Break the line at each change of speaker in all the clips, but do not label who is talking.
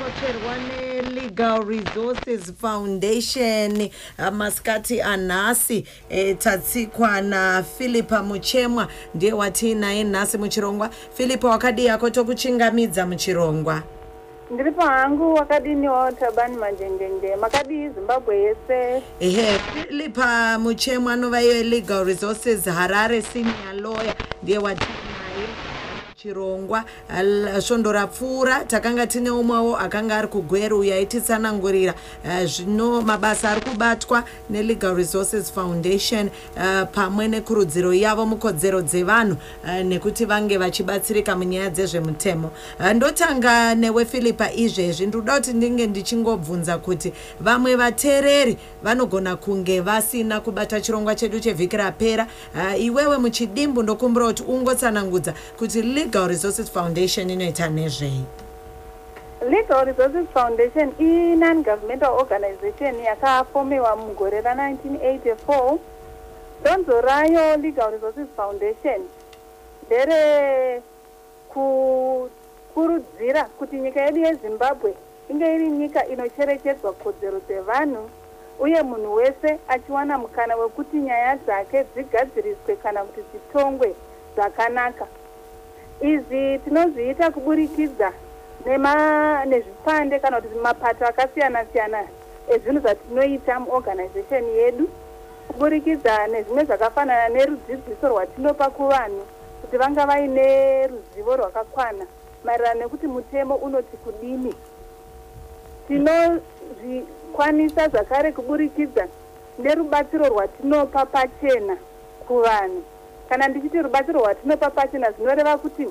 kocherwa nelegal resources foundation masikati anhasi e, tatsikwa naphilipa muchemwa ndiye watiinaye nhasi muchirongwa. Philipa wakadii yako tokuchingamidza muchirongwa?
Ndiri pahangu wakadiniwo tabani manjengenge makadii zimbabwe yese.
Ehe philipa muchemwa anova iyo legal resources harare senior lawyer ndiye watiinaye chirongwa. Svondo rapfuura takanga tine umwewo akanga ari kugweru uyo aititsanangurira eh, zvino mabasa ari kubatwa nelegal resources foundation eh, pamwe nekurudziro yavo mukodzero dzevanhu eh, nekuti vange vachibatsirika munyaya dzezvemutemo. Ndotanga newe philipa izvezvi ndoda kuti ndinge ndichingobvunza kuti vamwe vateereri vanogona kunge vasina kubata chirongwa chedu chevhiki rapera. Iwewe muchidimbu ndokumbira kuti ungotsanangudza kuti legal resources foundation inoita nezvei
legal resources foundation i-non-governmental organization yakafomiwa mugore ra1984 donzo rayo legal resources foundation ndere kukurudzira kuti nyika yedu yezimbabwe inge iri nyika inocherechedzwa kodzero dzevanhu uye munhu wese achiwana mukana wekuti nyaya dzake dzigadziriswe kana kuti dzitongwe zvakanaka izvi tinozviita kuburikidza nema- nezvipande kana kuti mapato akasiyana siyana ezvinhu zvatinoita muorganization yedu. Kuburikidza nezvimwe zvakafanana nerudzidziso rwatinopa kuvanhu kuti vanga vaine ruzivo rwakakwana maererano nekuti mutemo unoti kudini. Tinozvikwanisa zvakare kuburikidza nerubatsiro rwatinopa pachena kuvanhu kana ndichiti rubatsiro rwatinopa pachena zvinoreva kuti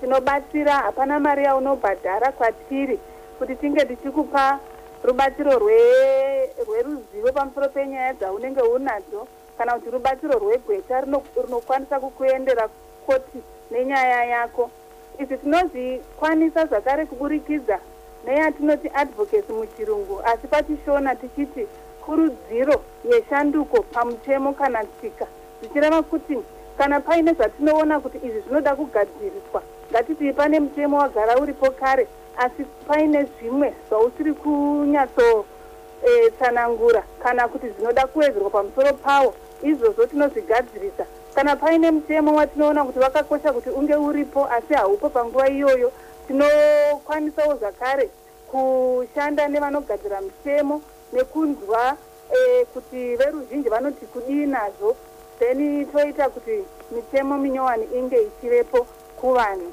tinobatsira hapana mari yaunobhadhara kwatiri kuti tinge tichikupa rubatsiro rwe- rweruzivo pamusoro penyaya dzaunenge unadzo kana kuti rubatsiro rwegweta rino- rinokwanisa kukuendera koti nenyaya yako. Izvi tinozvikwanisa zvakare kuburikidza neyatinoti advocacy muchirungu asi pachishona tichiti kurudziro yeshanduko pamutemo kana tsika. Zvichireva kuti kana paine zvatinoona kuti izvi zvinoda kugadziriswa ngatiti pane mutemo wagara uripo kare asi paine zvimwe zvausiri kunyatsotsanangura kana kuti zvinoda kuwedzerwa pamusoro pawo izvozvo tinozvigadzirisa. Kana paine mutemo watinoona kuti wakakosha kuti unge uripo asi haupo panguva iyoyo tinokwanisawo zvakare kushanda nevanogadzira mitemo nekunzwa eh, kuti veruzhinji vanoti kudii nazvo then toita kuti mitemo minyowani inge ichivepo kuvanhu.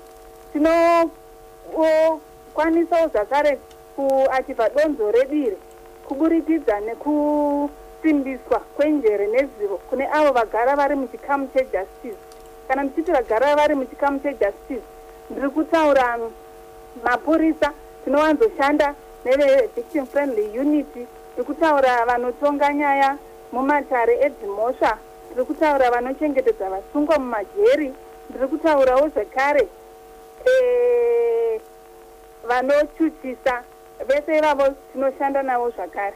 Tinokwanisawo zvakare kuachibva donzo redire kuburikidza nekusimbiswa kwenjere nezivo kune avo vagara vari muchikamu chejustice. Kana ndichiti vagara vari muchikamu chejustice ndiri kutaura mapurisa tinowanzoshanda nevevictim friendly unity. Tiri kutaura vanotonga nyaya mumatare edzimhosva tiri kutaura vanochengetedza vasungwa mumajeri ndiri kutaurawo zvekare eh, vanochuchisa vese ivavo tinoshanda navo zvakare.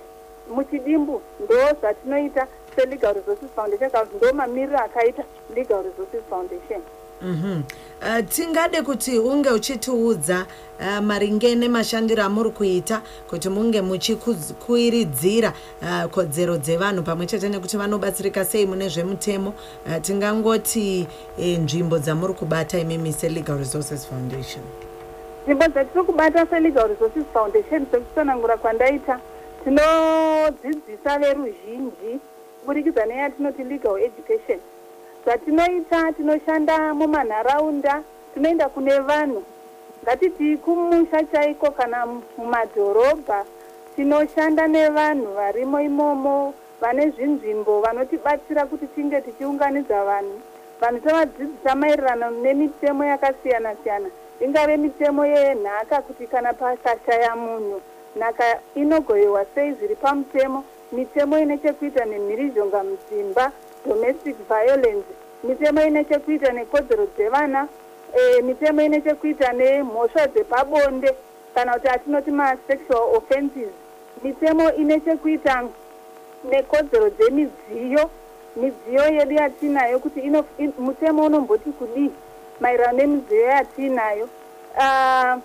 Muchidimbu ndo zvatinoita selegal resources foundation kana kuti ndo mamiriro akaita legal resources foundation
Mhm. Uh, tingade kuti unge uchitiudza uh, maringe nemashandiro amuri kuita kuti munge muchikuiridzira uh, kodzero dzevanhu pamwe chete nekuti vanobatsirika sei mune zvemutemo uh, tingangoti eh, nzvimbo dzamuri kubata imimi selegal resources foundation
nzvimbo dzatiri kubata selegal resources foundation sekutsanangura kwandaita tinodzidzisa veruzhinji kuburikidza neyatinoti legal education zvatinoita tinoshanda mumanharaunda tinoenda kune vanhu. Ngatiti kumusha chaiko kana mumadhorobha tinoshanda nevanhu varimo imomo vane zvinzvimbo vanotibatsira kuti tinge tichiunganidza vanhu. Vanhu tovadzidzisa maererano nemitemo yakasiyana siyana ingave mitemo yenhaka kuti kana pakashaya munhu nhaka inogoyewa sei zviri pamutemo. Mitemo ine chekuita nemhirizhonga mudzimba domestic violence. Mitemo ine chekuita nekodzero dzevana e, mitemo ine chekuita nemhosva dzepabonde kana kuti atinoti masexual offences mitemo ine chekuita nekodzero dzemidziyo. Midziyo yedu yatinayo kuti ino, in, mutemo unomboti kudii maererano nemidziyo yatinayo. Uh,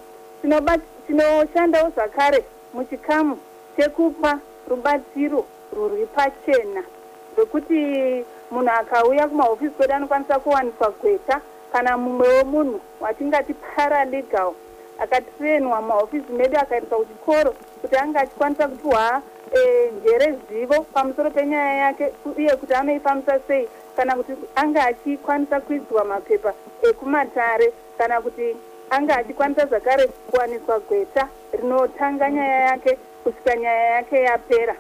tinoshandawo zvakare muchikamu chekupa rubatsiro rwuri pachena rwekuti munhu akauya kumahofisi kwedu anokwanisa kuwaniswa gweta kana mumwewo munhu watingati paralegal akatrenwa mumahofisi medu akaendeswa kuchikoro kuti ange achikwanisa kupiwa eh, njere zivo pamusoro penyaya yake uye kuti anoifambisa sei kana kuti ange achikwanisa kuidzwa mapepa ekumatare kana kuti ange achikwanisa zvakare kuwaniswa gweta rinotanga nyaya yake kusvika nyaya yake yapera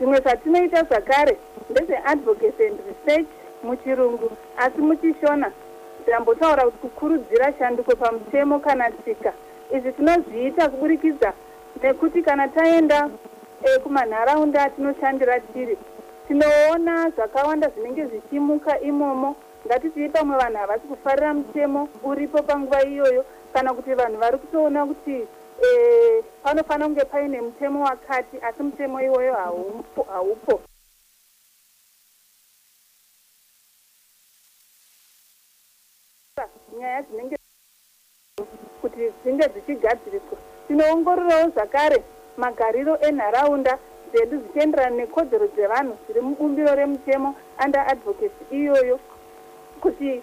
zvimwe zvatinoita zvakare ndezveadvocacy and research muchirungu asi muchishona. Ndambotaura kuti kukurudzira shanduko pamutemo kana tsika. Izvi tinozviita kuburikidza nekuti kana taenda e, kumanharaunda atinoshandira tiri tinoona zvakawanda zvinenge zvichimuka imomo. Ngatiti pamwe vanhu havasi kufarira mutemo uripo panguva iyoyo kana kuti vanhu vari kutoona kuti e, panofanira kunge paine mutemo wakati asi mutemo iwoyo haupo, haupo. nyaya dzinenge kuti dzinge dzichigadziriswa. Tinoongororawo zvakare magariro enharaunda dzedu zvichienderana nekodzero dzevanhu. Zviri mubumbiro remutemo under advocacy iyoyo. Kuti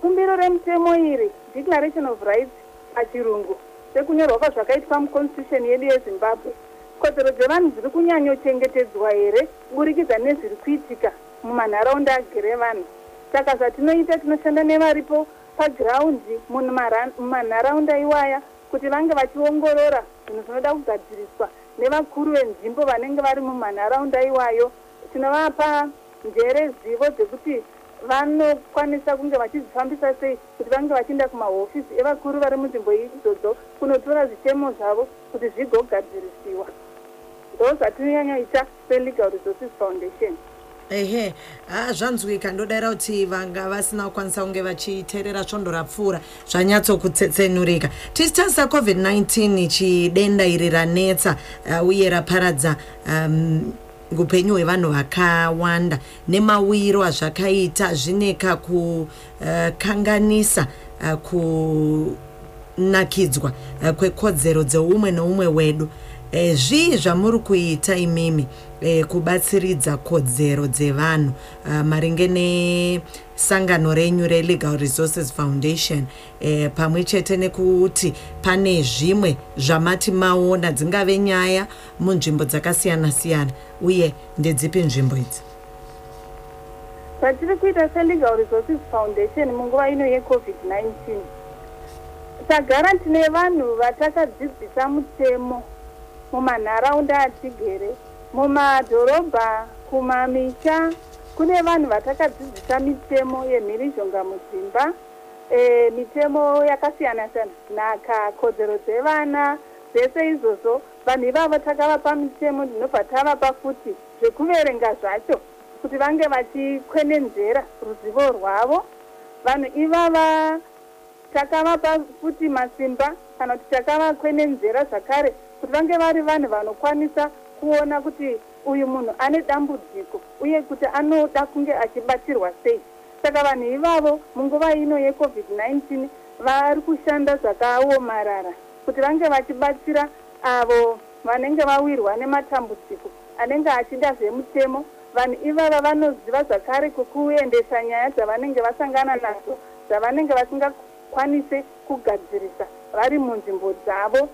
bumbiro remutemo iri declaration of rights pachirungu sekunyorwa kwazvakaitwa muconstitution yedu yezimbabwe. Kodzero dzevanhu dziri kunyanyochengetedzwa here kuburikidza nezviri kuitika mumanharaunda agere vanhu. Saka zvatinoita tinoshanda nevaripo pagiraundi mumanharaunda iwaya kuti vange vachiongorora zvinhu zvinoda kugadziriswa nevakuru venzimbo vanenge vari mumanharaunda iwayo. Tinovapa njere zivo dzekuti vanokwanisa kunge vachizvifambisa sei kuti vange vachienda kumahofisi. Evakuru vari munzvimbo idzodzo kunotora zvitemo zvavo kuti zvigogadzirisiwa ndo zvatinonyanyaita selegal resources foundation.
Ehe ha zvanzwika ndodara kuti vanga vasina kukwanisa kunge vachiteerera svondo rapfuura zvanyatsokutsetsenurika. Tisi tarisa covid-19 chidenda iri ranetsa uye raparadza um, upenyu hwevanhu vakawanda nemawiro azvakaita zvine kakukanganisa uh, kunakidzwa uh, kwekodzero dzeumwe neumwe wedu e, zvii zvamuri kuita imimi e, kubatsiridza kodzero dzevanhu uh, maringe nesangano renyu relegal resources foundation e, pamwe chete nekuti pane zvimwe zvamati maona dzingave nyaya munzvimbo dzakasiyana siyana uye ndedzipi nzvimbo idzi?
Zvatiri kuita selegal resources foundation munguva ino yecovid-19 tagara tine vanhu vatakadzidzisa mutemo mumanharaunda atigere mumadhorobha kumamisha kune vanhu vatakadzidzisa mitemo yemhirizhonga mudzimba. E, mitemo yakasiyana siyana nhaka kodzero dzevana zvese izvozvo vanhu ivavo takavapa mitemo ndinobva tavapa futi zvekuverenga zvacho kuti vange vachikwenenzera ruzivo rwavo. Vanhu ivava takavapa futi masimba kana kuti takavakwenenzera zvakare kuti vange vari vanhu vanokwanisa kuona kuti uyu munhu ane dambudziko uye kuti anoda kunge achibatsirwa sei. Saka vanhu ivavo munguva ino yecovid-19 vari kushanda zvakaomarara kuti vange vachibatsira avo vanenge vawirwa nematambudziko anenge achida zvemutemo. Vanhu ivava vanoziva zvakare kwekuendesa nyaya dzavanenge vasangana nadzo dzavanenge vasingakwanise kugadzirisa vari munzvimbo dzavo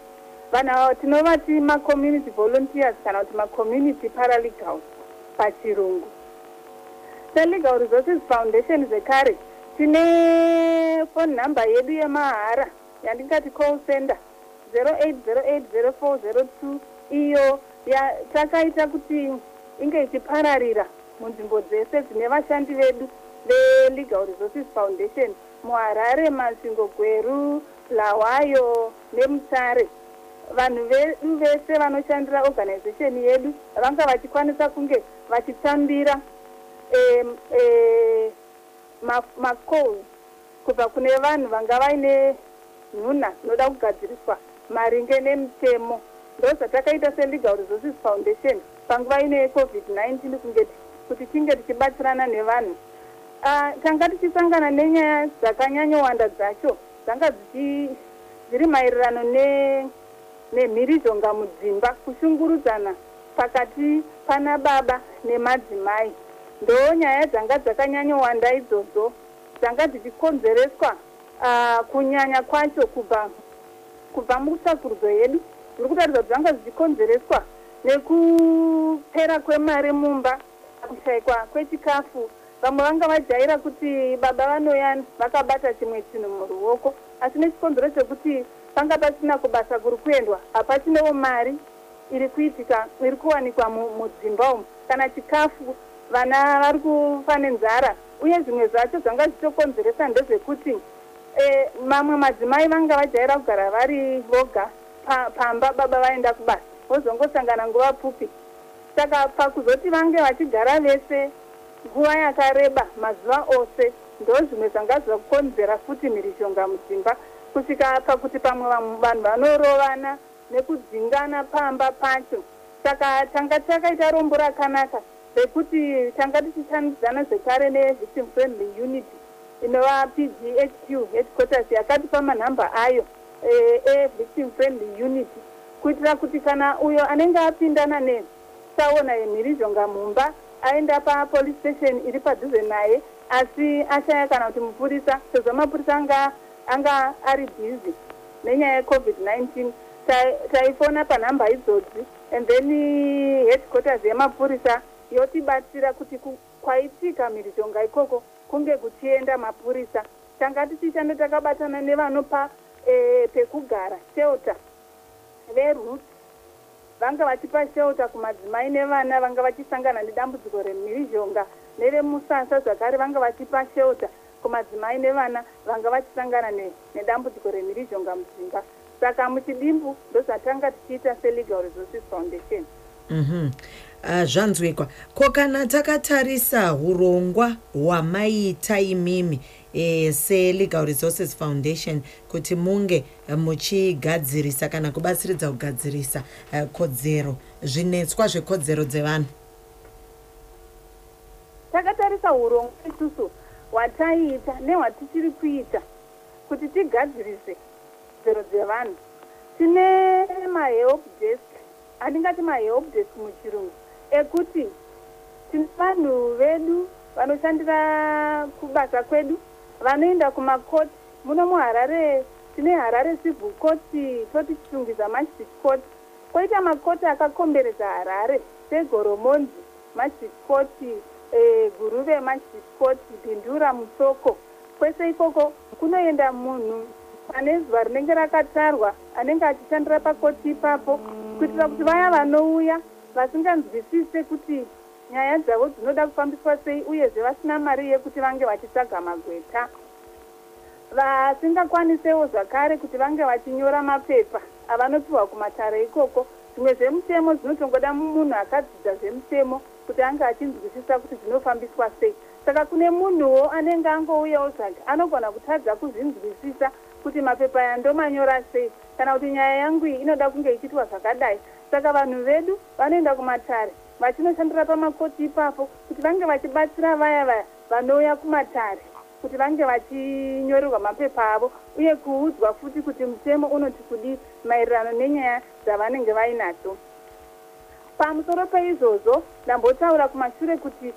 vanhu ava tinovati macommunity volunteers kana kuti macommunity paralegal pachirungu. Selegal resources foundation zvekare tine phone number yedu yemahara yandingati call center 08080402 iyo takaita kuti inge ichipararira munzvimbo dzese dzine vashandi vedu velegal resources foundation. Muharare masvingo gweru bulawayo nemutsare vanhu vedu vese vanoshandira organization yedu vanga vachikwanisa kunge vachitambira macall kubva kune vanhu vanga vaine nhuna dzinoda kugadziriswa maringe nemutemo ndo zvatakaita selegal resources foundation panguva ino yecovid-19 kunge kuti tinge tichibatsirana nevanhu. Tanga tichisangana nenyaya dzakanyanyowanda dzacho dzanga zviri maererano ne- nemhirizhonga mudzimba kushungurudzana pakati pana baba nemadzimai. Ndo nyaya dzanga dzakanyanyowanda idzodzo dzanga dzichikonzereswa ah, kunyanya kwacho kubva kubva mutsvakurudzo yedu. Zviri kutaridza kuti zvanga zvichikonzereswa nekupera kwemari mumba kushayikwa kwechikafu. Vamwe vanga vajaira kuti baba vanoyani vakabata chimwe chinhu muruoko asi nechikonzero chekuti panga pasina kubasa kuri kuendwa hapachinowo mari iri kuitika iri kuwanikwa mu- mudzimba umu. Kana chikafu vana vari kufa nenzara uye zvimwe zvacho zvanga zvichitokonzeresa ndezvekuti eh, mamwe madzimai vanga vajaira kugara vari voga pa- pamba baba vaenda kubasa vozongosangana nguva pfupi. Saka pakuzoti vange vachigara vese nguva yakareba mazuva ose ndo zvimwe zvanga zvakonzera futi mhirizhonga mudzimba kusvika pakuti pamwe vamwe vanhu vanorovana nekudzingana pamba pacho. Saka tanga takaita rombo rakanaka rekuti tanga tichishandidzana zvekare nevictim friendly unity inova pghq headquarters yakatipa manhamba ayo evictim friendly unity. Kuitira kuti kana uyo anenge apindana netsaona yemhirizhonga mumba aenda papolice station iri padhuze naye asi ashaya kana kuti mupurisa sezvo mapurisa anga anga ari bhizi nenyaya yecovid-19 tai- taifona panhamba idzodzi and then headquarters yemapurisa yotibatsira kuti ku- kwaitika mhirizhonga ikoko kunge kuchienda mapurisa. Tanga tichishanda takabatana nevanopa eh, pekugara shelter veroots vanga vachipa shelter kumadzimai nevana vanga vachisangana nedambudziko remhirizhonga neremusasa zvakare vanga vachipa shelter kumadzimai nevana vanga vachisangana ne- nedambudziko remhirizhonga mudzimba saka muchidimbu ndozvatanga tichiita selegal resources foundation.
Mhm. Ah, zvanzwikwa. Ko kana takatarisa urongwa hwamaita imimi e, selegal resources foundation kuti munge eh, muchigadzirisa kana kubatsiridza kugadzirisa eh, kodzero zvinetswa zvekodzero dzevanhu?
Takatarisa urongwa isusu hwataiita nehwatichiri kuita kuti tigadzirise kodzero dzevanhu. Tine mahelp desk handingati mahelp desk muchirungu ekuti tine vanhu vedu vanoshandira kubasa kwedu vanoenda kumakoti muno muharare tine harare civil court toti chitungiza magistrate court. Kwoita makoti akakomberedza harare segoromonzi magistrate court eh, guruve magistrate court bhindura musoko kwese ikoko kunoenda munhu pane zuva rinenge rakatarwa anenge achishandira pakoti ipapo kuitira kuti vaya vanouya vasinganzwisise kuti nyaya dzavo dzinoda kufambiswa sei uyezve vasina mari yekuti vange vachitsvaga magweta. Vasingakwanisewo zvakare kuti vange vachinyora mapepa avanopiwa kumatare ikoko. Zvimwe zvemutemo zvinotongoda munhu akadzidza zvemutemo kuti ange achinzwisisa kuti zvinofambiswa sei. Saka kune munhuwo anenge angouyawo zvake anogona kutadza kuzvinzwisisa kuti mapepa aya ndomanyora sei. Kana kuti nyaya yangu iyi inoda kunge ichiitwa zvakadai. Saka vanhu vedu vanoenda kumatare vachinoshandira pamakoti ipapo kuti vange vachibatsira vaya vaya vanouya kumatare kuti vange vachinyorerwa mapepa avo uye kuudzwa futi kuti mutemo unoti kudi maererano nenyaya dzavanenge vainadzo pamusoro peizvozvo ndambotaura kumashure kuti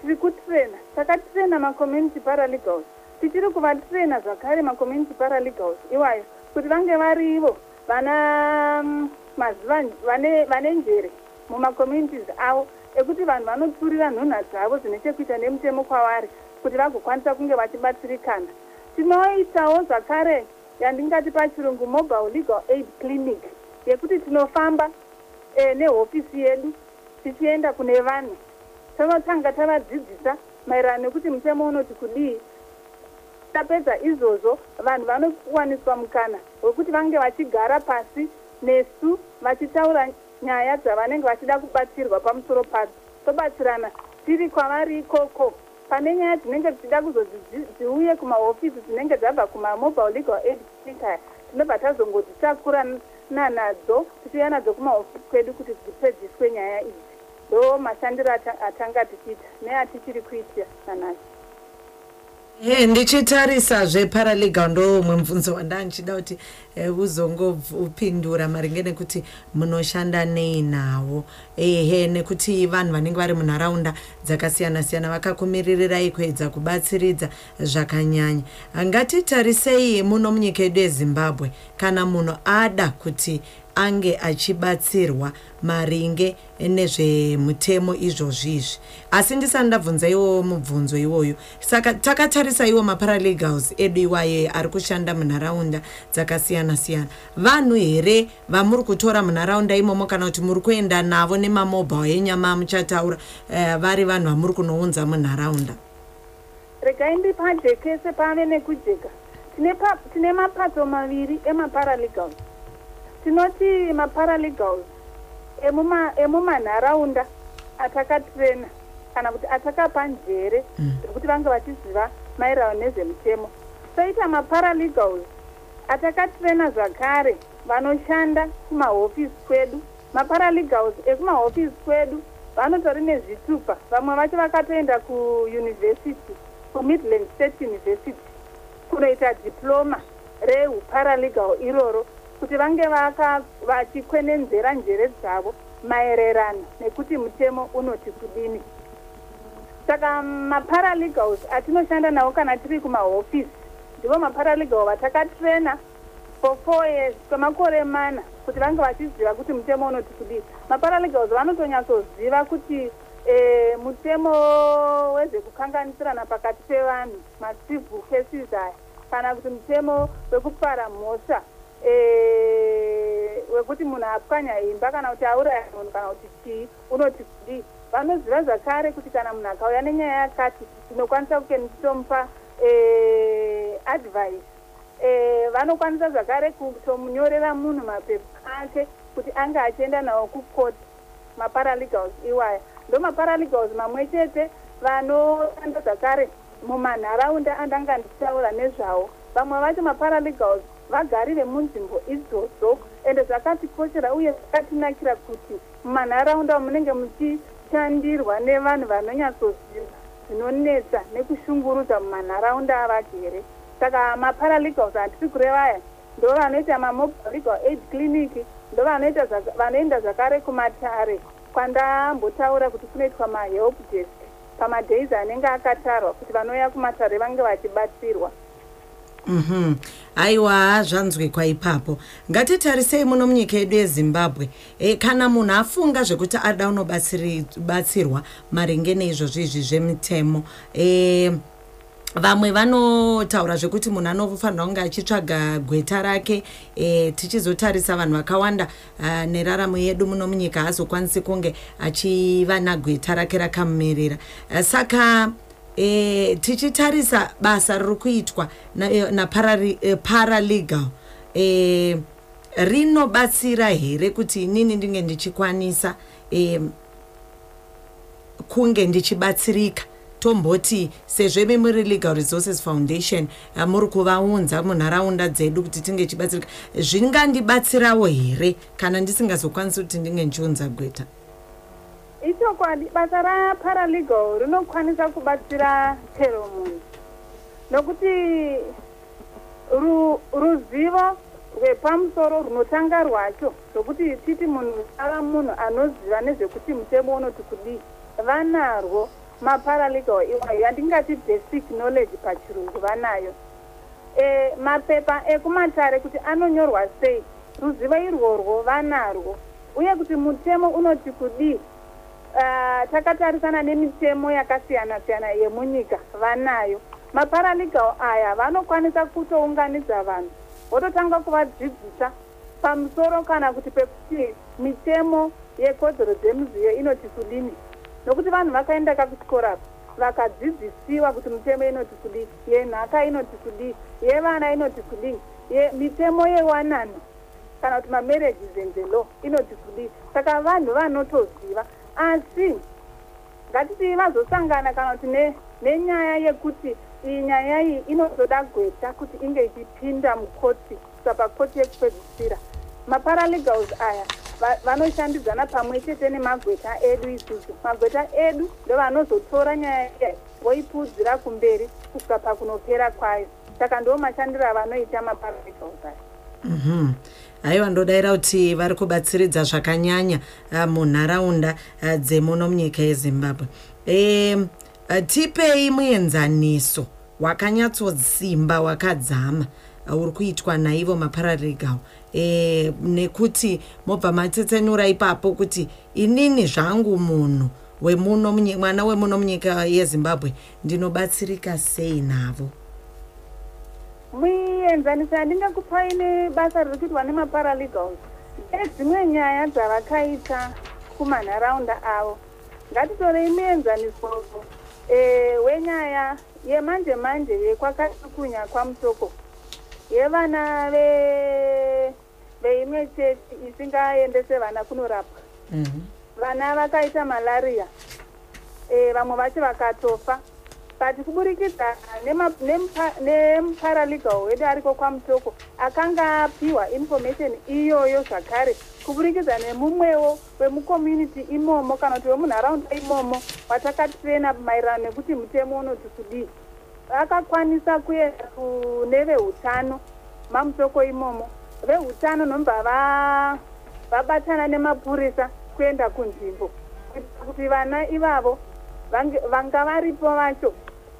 tiri kutrena takatrena macommunity paralegals. Tichiri kuvatrena zvakare macommunity paralegals iwayo kuti vange varivo vana mm, maziva vane njere mumacommunities avo ekuti vanhu vanopfurira nhunha dzavo zvine chekuita nemutemo kwavari kuti vagokwanisa kunge vachibatsirikana. Tinoitawo zvakare yandingati pachirungu mobile legal aid clinic yekuti tinofamba eh, nehofisi yedu tichienda kune vanhu. Tinotanga tavadzidzisa maererano nekuti mutemo unoti kudii. Tapedza izvozvo vanhu vanowaniswa mukana wekuti vange vachigara pasi nesu vachitaura nyaya dzavanenge vachida kubatsirwa pamusoro padzo tobatsirana tiri kwavari ikoko. Pane nyaya dzinenge dzichida kuzozi dzi- dziuye kumahofisi dzinenge dzabva kumamobile legal aid clinic tinobva tazongodzitakura nadzo tichiuya nadzo kumahofisi kwedu kuti dzipedziswe nyaya idzi. Ndo mashandiro ata- atanga tichiita neatichiri kuitira nanhasi
e ndichitarisa zveparalegal ndo umwe mubvunzo wanda ndichida kuti eh, uzongopindura maringe nekuti munoshanda nei nawo. Ehe nekuti vanhu vanenge vari munharaunda dzakasiyana siyana vakakumiririrai kuedza kubatsiridza zvakanyanya. Ngatitarisei muno munyika yedu yezimbabwe. Kana munhu ada kuti ange achibatsirwa maringe nezvemutemo izvozvizvi asi ndisani ndabvunza iwowo mubvunzo iwoyo saka takatarisa iwo maparalegals edu iwaye ari kushanda munharaunda dzakasiyana siyana vanhu here vamuri kutora munharaunda imomo kana kuti muri kuenda navo nemamobile enyama muchataura uh, vari vanhu vamuri kunounza munharaunda?
Regai ndipajekese pave nekujeka. Tine, pa, tine mapato maviri emaparalegals tinoti maparalegals emumanharaunda atakatrena kana kuti atakapa njere zvekuti vange vachiziva maererano nezvemutemo toita maparalegals atakatrena zvakare vanoshanda kumahofisi kwedu. Maparalegals ekumahofisi kwedu vanotori nezvitupa. Vamwe vacho vakatoenda kuyunivhesity kumidland state university kunoita diploma reuparalegals iroro kuti vange vachikwenenzera njere dzavo maererano nekuti mutemo unoti kudini. Saka maparalegals atinoshanda navo kana tiri kumahofisi ndivo maparalegals vatakatrena for four years kwemakore mana kuti vange vachiziva kuti mutemo unoti kudini. Maparalegals vanotonyatsoziva kuti e, mutemo wezvekukanganisirana pakati pevanhu macivil cases aya kana kuti mutemo wekupara mhosva wekuti munhu apwanya imba kana kuti auraya munhu kana kuti chii unoti kudii vanoziva zvakare kuti kana munhu akauya nenyaya yakati tinokwanisa kuke ndichitompa eh, advice. Eh, vanokwanisa zvakare kutomunyorera munhu mapepa ake kuti ange achienda nawo kukoti maparalegals iwaya. Ndo maparalegals mamwe chete vanoshanda zvakare mumanharaunda andanga ndichitaura nezvavo vamwe vacho maparalegals vagari vemunzvimbo idzodzo ende zvakatikoshera uye zvakatinakira kuti mumanharaunda munenge muchishandirwa nevanhu vanonyatsoziva zvinonetsa nekushungurudza mumanharaunda avagere. Saka maparalegals handisi kurevaya. Ndo vanoita mamobile legal aid clinic ndo vanoenda zvakare kumatare kwandambotaura kuti kunoitwa mahelp desk pamadays anenge akatarwa kuti vanouya kumatare vange vachibatsirwa.
Mhm aiwa zvanzwikwa ipapo ngatitarisei muno munyika yedu yezimbabwe. E, kana munhu afunga zvekuti ada unobatsirwa maringe neizvozvo izvi zvemitemo. E, vamwe vanotaura zvekuti munhu anofanira kunge achitsvaga gweta rake. E, tichizotarisa vanhu vakawanda neraramo yedu muno munyika haazokwanisi kunge achiva nagweta rake rakamumirira uh, saka e, tichitarisa basa riri kuitwa naparalegal e, rinobatsira here kuti inini ndinge ndichikwanisa e, kunge ndichibatsirika? Tomboti sezvo memuri legal resources foundation muri kuvaunza munharaunda dzedu kuti tinge chibatsirika zvingandibatsirawo here? Kana ndisingazokwanisi kuti ndinge ndichiunza gweta
ichokwadi basa raparalegal rinokwanisa kubatsira chero munhu. Nokuti ruzivo rwepamusoro runotanga rwacho zvokuti titi munhu ava munhu anoziva nezvekuti mutemo unoti kudii vanarwo maparalegal iwayo yandingati basic knowledge pachirungu vanayo. E, mapepa ekumatare kuti anonyorwa sei ruzivo irworwo vanarwo uye kuti mutemo unoti kudii uh, takatarisana nemitemo yakasiyana siyana yemunyika vanayo. Maparalegal aya vanokwanisa kutounganidza vanhu vototanga kuvadzidzisa pamusoro kana kuti pekuti mitemo yekodzero dzemuziyo inoti kudini. Nokuti vanhu vakaenda kakuchikorapo vakadzidzisiwa kuti mitemo inoti kudii yenhaka inoti kudii yevana inoti kudii mitemo yewanano kana kuti mamarriages and the law inoti kudii saka vanhu vanotoziva asi ngatiti vazosangana kana kuti nenyaya yekuti iyi nyaya iyi inozoda gweta kuti inge ichipinda mukoti kusva pakoti yekupedzisira maparalegals aya va- vanoshandidzana pamwe chete nemagweta edu isusu. Magweta edu ndo vanozotora nyaya iyi voipudzira kumberi kusvika pakunopera kwayo. Saka ndo mashandiro avanoita maparalegals aya.
Mhm. Haiwa ndodaira kuti vari kubatsiridza zvakanyanya ah, munharaunda ah, dzemuno munyika yezimbabwe. E, tipei muenzaniso wakanyatsosimba wakadzama ah, uri kuitwa naivo mapararegal e, nekuti mobva matsetsenura ipapo kuti inini zvangu munhu wemuno mwana wemuno munyika yezimbabwe ndinobatsirika sei navo
muenzaniso yandingakupai nebasa riri kuitwa nemaparalegals nedzimwe nyaya dzavakaita kumanharaunda avo ngatitorei muenzaniso eh, wenyaya yemanje manje yekwakatukunya kwamutoko yevana ve- veimwe chechi isingaendese vana kunorapwa.
Mhm.
vana vakaita malaria e, vamwe vacho vakatofa but kuburikidza nema- nempa- nemuparalegals wedu ariko kwamutoko akanga apiwa information iyoyo zvakare. Kuburikidza nemumwewo wemucommunity imomo kana kuti wemunharaunda imomo watakatrena maererano nekuti mutemo unoti kudii. Vakakwanisa kuenda kune veutano mamutoko imomo. Veutano nombva va- vabatana nemapurisa kuenda kunzvimbo. Kuti vana ivavo vanga varipo vacho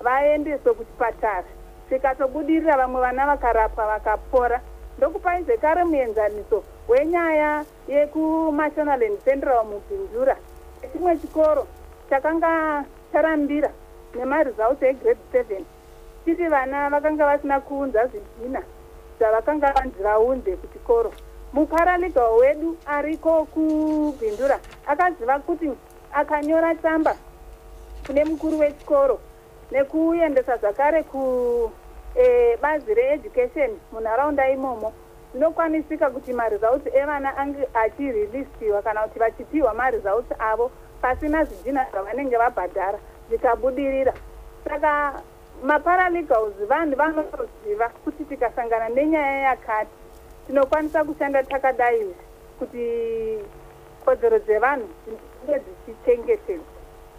vaendeswe kuchipatara. Zvikatobudirira vamwe vana vakarapwa vakapora. Ndokupai zvekare muenzaniso wenyaya yekunational and central mubhindura chimwe chikoro chakanga charambira nemaresults egrade seven. Titi vana vakanga vasina kuunza zvidhina zvavakanga vanzi vaunze kuchikoro. Muparalegал wedu ariko kubhindura akaziva kuti akanyora tsamba kune mukuru wechikoro nekuendesa zvakare kubazi reeducation munharaunda imomo. Zvinokwanisika kuti maresults evana ange achirilistiwa kana kuti vachipiwa maresults avo pasina zvidhina zvavanenge vabhadhara zvikabudirira. Saka maparalegals vanhu vanotoziva kuti tikasangana nenyaya yakati. Tinokwanisa kushanda takadai kuti kodzero dzevanhu dzinge dzichichengetedzwa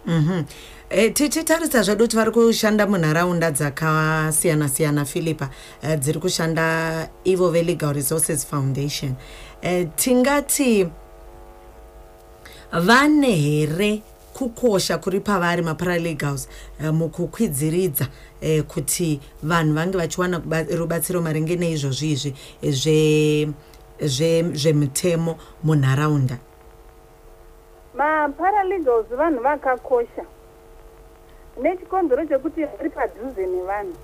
Mhm. E, tichitarisa zvedu kuti vari kushanda munharaunda dzakasiyana-siyana philipa e, dziri kushanda ivo velegal resources foundation. E, tingati vane here kukosha kuri pavari maparalegals e, mukukwidziridza e, kuti vanhu vange vachiwana rubatsiro maringe neizvozvi izvi zve- zve- zvemutemo munharaunda
maparalegals vanhu vakakosha. Nechikonzero chekuti vari padhuze nevanhu.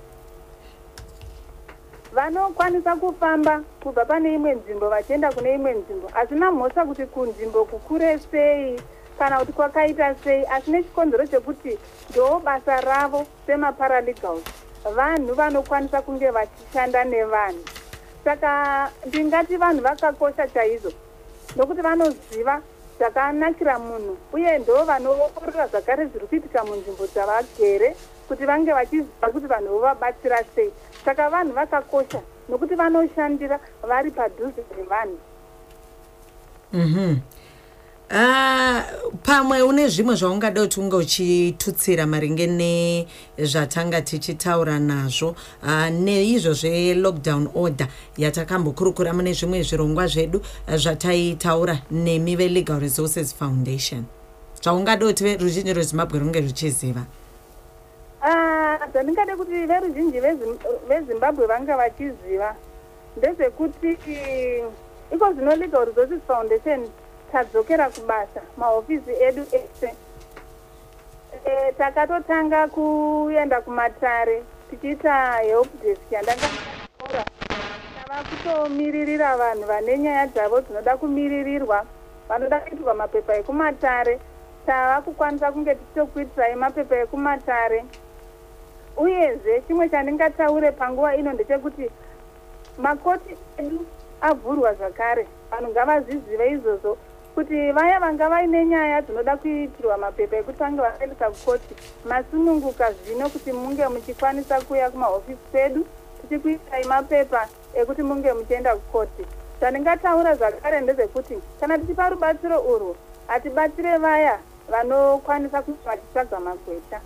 Vanokwanisa kufamba kubva pane imwe nzvimbo vachienda kune imwe nzvimbo. Hazvina mhosva kuti kunzvimbo kukure sei kana kuti kwakaita sei. Asi nechikonzero chekuti ndo basa ravo semaparalegals vanhu vanokwanisa kunge vachishanda nevanhu. Saka ndingati vanhu vakakosha chaizvo nokuti vanoziva zvakanakira munhu uye ndo vanoongorora zvakare zviri kuitika munzvimbo dzavagere kuti vange vachiziva kuti vanhu vovabatsira sei saka vanhu vakakosha nokuti vanoshandira vari padhuze nevanhu
Mhm. Ah, pamwe une zvimwe zvaungada kuti unge uchitutsira maringe nezvatanga tichitaura nazvo ah, neizvo zvelockdown order yatakambokurukura mune zvimwe zvirongwa zvedu ah, zvataitaura nemi velegal resources foundation. Zvaungada kuti veruzhinji rwezimbabwe runge ruchiziva?
Zvandingade kuti veruzhinji vezim- vezimbabwe vanga vachiziva. Ndezvekuti iko zvino legal resources foundation tadzokera kubasa mahofisi edu ese. E, takatotanga kuenda kumatare tichiita help desk yandangaora tava kutomiririra vanhu vane nyaya dzavo dzinoda kumiririrwa vanoda kuitirwa mapepa ekumatare. Tava kukwanisa kunge tichitokuitirai mapepa ekumatare. Uyezve chimwe chandingataure panguva ino ndechekuti makoti edu avhurwa zvakare. Vanhu ngavazvizive izvozvo kuti vaya vanga vaine nyaya dzinoda kuitirwa mapepa ekuti vange vaendesa kukoti masununguka zvino kuti munge muchikwanisa kuuya kumahofisi kwedu tichikuitai mapepa ekuti munge muchienda kukoti. Zvandingataura zvakare ndezvekuti kana tichipa rubatsiro urwu hatibatsire vaya vanokwanisa kuti vachitsvaga magweta.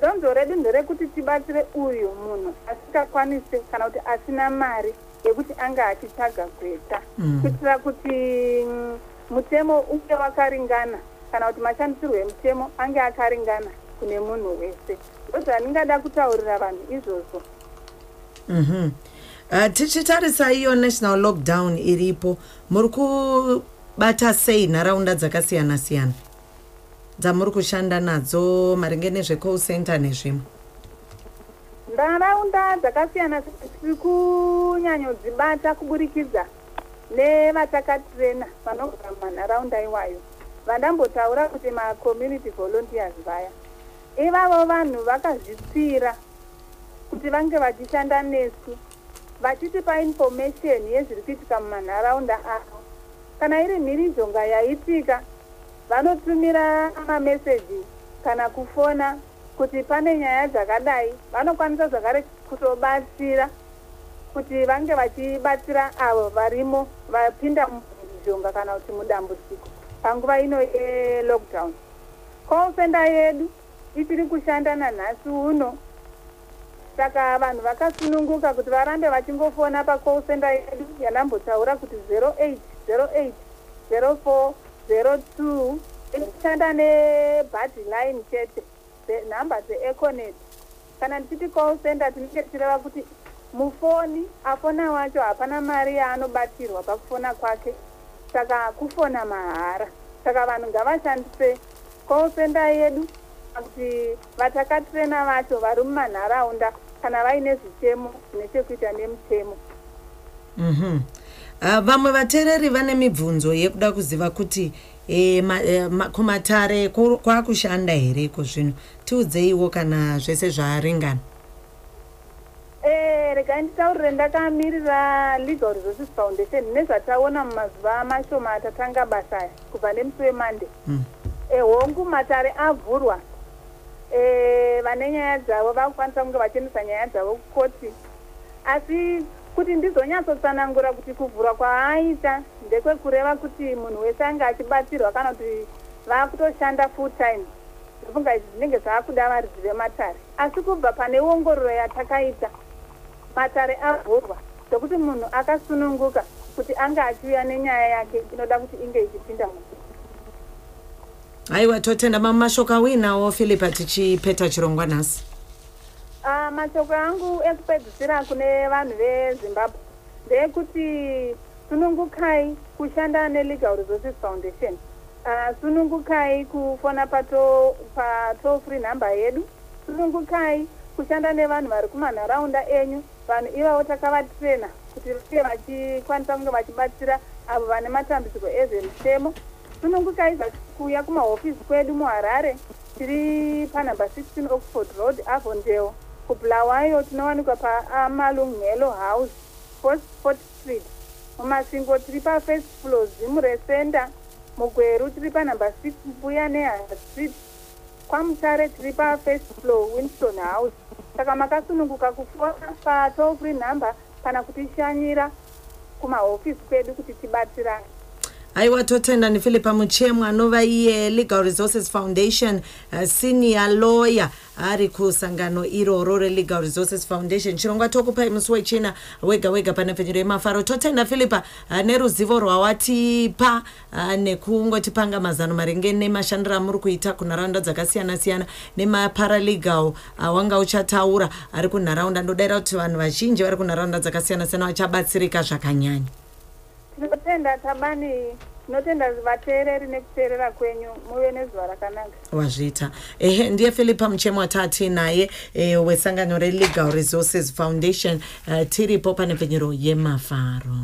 Donzo redu nderekuti tibatsire uyu munhu asingakwanisi kana kuti asina mari yekuti anga achitsvaga gweta.
Mm.
kuitira kuti mm, mutemo uve wakaringana kana kuti mashandisirwo emutemo ange akaringana kune munhu wese. Ndozvandingada kutaurira vanhu izvozvo.
Mhm. Uh, tichitarisa iyo national lockdown iripo. Muri kubata sei nharaunda dzakasiyana siyana dzamuri kushanda nadzo maringe nezvecall center nezvimwe
nharaunda dzakasiyana tiri kunyanyodzibata kuburikidza nevatakatirena vanogara mumanharaunda iwayo vandambotaura kuti macommunity volunteers vaya. Ivavo vanhu vakazvipira kuti vange vachishanda nesu vachitipa information yezviri kuitika mumanharaunda avo. Kana iri mhirizhonga yaitika vanotumira mameseji kana kufona kuti pane nyaya dzakadai vanokwanisa zvakare kutobatsira kuti vange vachibatsira avo varimo vapinda mumhirizhonga kana kuti mudambudziko panguva ino yelockdown. Call center yedu ichiri kushanda nanhasi uno? Saka vanhu vakasununguka kuti varambe vachingofona pacall center yedu yandambotaura kuti 0808 04 02 ichishanda nebhadhi line chete nhamba dzeeconet kana ndichiti call center tinenge tichireva kuti mufoni afona wacho hapana mari yaanobatirwa pakufona kwake. Saka kufona mahara. Saka vanhu ngavashandise call center yedu kuti vatakatirena vacho vari mumanharaunda kana vaine zvitemo zvine chekuita nemutemo.
Mhm. Uh, vamwe vateereri vane mibvunzo yekuda kuziva kuti e, ma, e, ma, kumatare ku- kwakushanda here iko zvino tiudzeiwo kana zvese zvaringana?
Eh, regai nditaurire ndakamirira legal resources foundation nezvataona mumazuva mashoma atatanga basa kubva nemusi wemande
Mm.
e, hongu matare avhurwa. E, vane nyaya dzavo vakukwanisa kunge vachiendesa nyaya dzavo kukoti. Asi kuti ndizonyatsotsanangura kuti kuvhurwa kwaaita ndekwekureva kuti munhu wese anga achibatsirwa kana kuti vaakutoshanda full time ndofunga izvi zvinenge zvaakuda varidzi vematare asi kubva pane ongororo yatakaita matare avhurwa zvokuti munhu akasununguka kuti anga achiuya nenyaya yake inoda kuti inge ichipinda
aiwa totenda mamwe mashoko awinawo philipa tichipeta chirongwa nhasi
Ah, mashoko angu ekupedzisira kune vanhu vezimbabwe ndeyekuti sunungukai kushanda nelegal resources foundation. Ah, sunungukai kufona pato patoll free number yedu. Sunungukai kushanda nevanhu vari kumanharaunda enyu. Vanhu ivavo takavatrena kuti vange vachikwanisa kunge vachibatsira avo vane matambudziko ezvemutemo sunungukai kuuya kumahofisi kwedu muharare tiri panhamba 16 oxford road avondeo kubulawayo tinowanikwa paamalunghelo house fort street. Mumasingo tiri pafirst floor zimure center. Mugweru tiri panhamba 6 mbuya nehana street. Kwamutare tiri pafirst floor winston house. Saka makasununguka kufona patoll free number kana kutishanyira kumahofisi kwedu kuti tibatsirane
aiwa totenda ndiphilipa muchemwa anova iye legal resources foundation uh, senior lawyer ari kusangano iroro relegal resources foundation. Chirongwa tokupai musi wechina wega wega pane pfenyuro yemafaro. Totenda philipa uh, neruzivo rwawatipa uh, nekungotipanga mazano maringe nemashandiro amuri kuita kunharaunda dzakasiyana siyana nemaparalegal uh, wanga uchataura. Ari kunharaunda ndodayira kuti vanhu vazhinji vari kunharaunda dzakasiyana siyana vachabatsirika zvakanyanya
tinotenda tabani tinotenda vateereri nekuteerera kwenyu muve nezuva rakanaka.
Wazviita. Ehe ndiye philipa muchemo watati naye e, wesangano relegal resources foundation uh, tiripo pane pfenyuro yemafaro